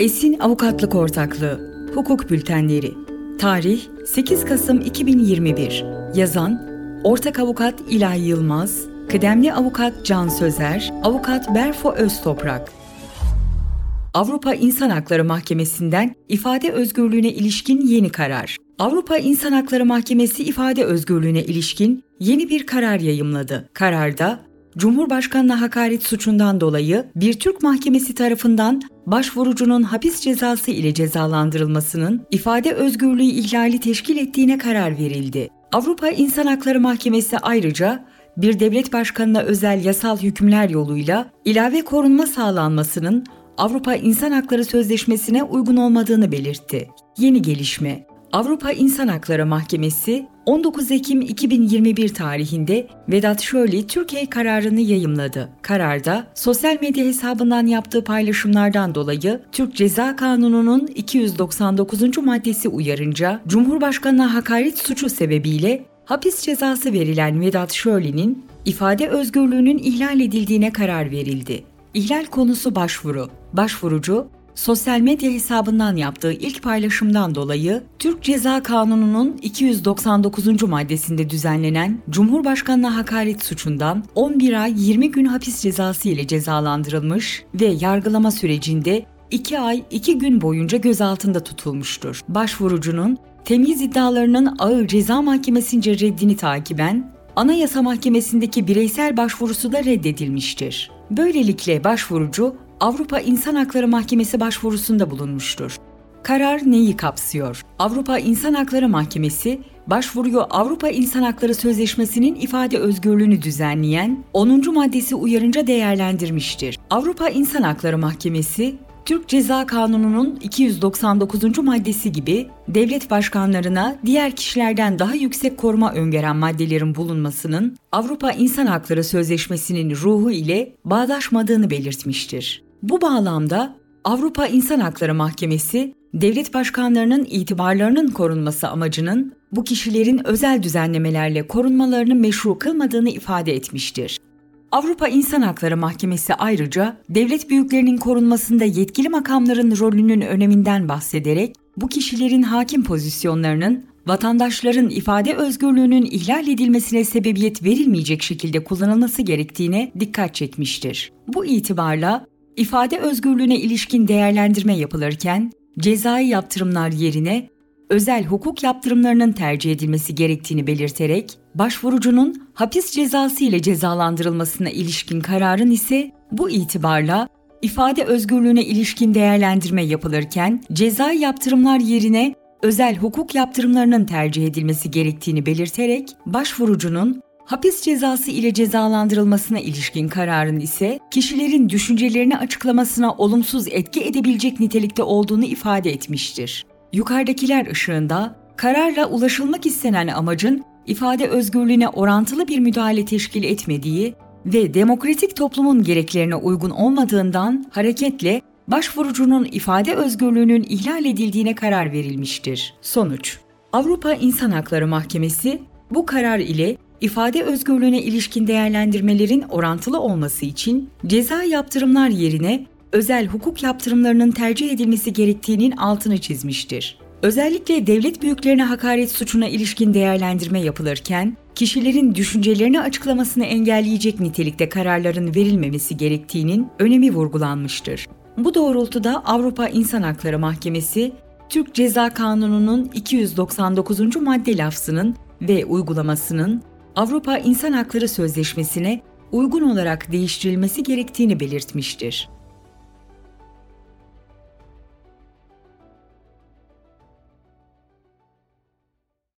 Esin Avukatlık Ortaklığı Hukuk Bültenleri Tarih 8 Kasım 2021 Yazan Ortak Avukat İlahi Yılmaz Kıdemli Avukat Can Sözer Avukat Berfo Öztoprak Avrupa İnsan Hakları Mahkemesi'nden ifade özgürlüğüne ilişkin yeni karar. Avrupa İnsan Hakları Mahkemesi ifade özgürlüğüne ilişkin yeni bir karar yayımladı. Kararda Cumhurbaşkanına hakaret suçundan dolayı bir Türk mahkemesi tarafından başvurucunun hapis cezası ile cezalandırılmasının ifade özgürlüğü ihlali teşkil ettiğine karar verildi. Avrupa İnsan Hakları Mahkemesi ayrıca bir devlet başkanına özel yasal hükümler yoluyla ilave korunma sağlanmasının Avrupa İnsan Hakları Sözleşmesi'ne uygun olmadığını belirtti. Yeni gelişme Avrupa İnsan Hakları Mahkemesi 19 Ekim 2021 tarihinde Vedat Şöli Türkiye kararını yayımladı. Kararda sosyal medya hesabından yaptığı paylaşımlardan dolayı Türk Ceza Kanunu'nun 299. maddesi uyarınca Cumhurbaşkanına hakaret suçu sebebiyle hapis cezası verilen Vedat Şöli'nin ifade özgürlüğünün ihlal edildiğine karar verildi. İhlal konusu başvuru. Başvurucu sosyal medya hesabından yaptığı ilk paylaşımdan dolayı Türk Ceza Kanunu'nun 299. maddesinde düzenlenen Cumhurbaşkanına hakaret suçundan 11 ay 20 gün hapis cezası ile cezalandırılmış ve yargılama sürecinde 2 ay 2 gün boyunca gözaltında tutulmuştur. Başvurucunun temyiz iddialarının ağır ceza mahkemesince reddini takiben Anayasa Mahkemesi'ndeki bireysel başvurusu da reddedilmiştir. Böylelikle başvurucu Avrupa İnsan Hakları Mahkemesi başvurusunda bulunmuştur. Karar neyi kapsıyor? Avrupa İnsan Hakları Mahkemesi, başvuruyu Avrupa İnsan Hakları Sözleşmesi'nin ifade özgürlüğünü düzenleyen 10. maddesi uyarınca değerlendirmiştir. Avrupa İnsan Hakları Mahkemesi, Türk Ceza Kanunu'nun 299. maddesi gibi devlet başkanlarına diğer kişilerden daha yüksek koruma öngören maddelerin bulunmasının Avrupa İnsan Hakları Sözleşmesi'nin ruhu ile bağdaşmadığını belirtmiştir. Bu bağlamda Avrupa İnsan Hakları Mahkemesi, devlet başkanlarının itibarlarının korunması amacının bu kişilerin özel düzenlemelerle korunmalarını meşru kılmadığını ifade etmiştir. Avrupa İnsan Hakları Mahkemesi ayrıca devlet büyüklerinin korunmasında yetkili makamların rolünün öneminden bahsederek bu kişilerin hakim pozisyonlarının vatandaşların ifade özgürlüğünün ihlal edilmesine sebebiyet verilmeyecek şekilde kullanılması gerektiğine dikkat çekmiştir. Bu itibarla ifade özgürlüğüne ilişkin değerlendirme yapılırken cezai yaptırımlar yerine özel hukuk yaptırımlarının tercih edilmesi gerektiğini belirterek başvurucunun hapis cezası ile cezalandırılmasına ilişkin kararın ise bu itibarla ifade özgürlüğüne ilişkin değerlendirme yapılırken cezai yaptırımlar yerine özel hukuk yaptırımlarının tercih edilmesi gerektiğini belirterek başvurucunun hapis cezası ile cezalandırılmasına ilişkin kararın ise kişilerin düşüncelerini açıklamasına olumsuz etki edebilecek nitelikte olduğunu ifade etmiştir. Yukarıdakiler ışığında kararla ulaşılmak istenen amacın ifade özgürlüğüne orantılı bir müdahale teşkil etmediği ve demokratik toplumun gereklerine uygun olmadığından hareketle başvurucunun ifade özgürlüğünün ihlal edildiğine karar verilmiştir. Sonuç Avrupa İnsan Hakları Mahkemesi bu karar ile ifade özgürlüğüne ilişkin değerlendirmelerin orantılı olması için ceza yaptırımlar yerine özel hukuk yaptırımlarının tercih edilmesi gerektiğinin altını çizmiştir. Özellikle devlet büyüklerine hakaret suçuna ilişkin değerlendirme yapılırken, kişilerin düşüncelerini açıklamasını engelleyecek nitelikte kararların verilmemesi gerektiğinin önemi vurgulanmıştır. Bu doğrultuda Avrupa İnsan Hakları Mahkemesi, Türk Ceza Kanunu'nun 299. madde lafzının ve uygulamasının Avrupa İnsan Hakları Sözleşmesi'ne uygun olarak değiştirilmesi gerektiğini belirtmiştir.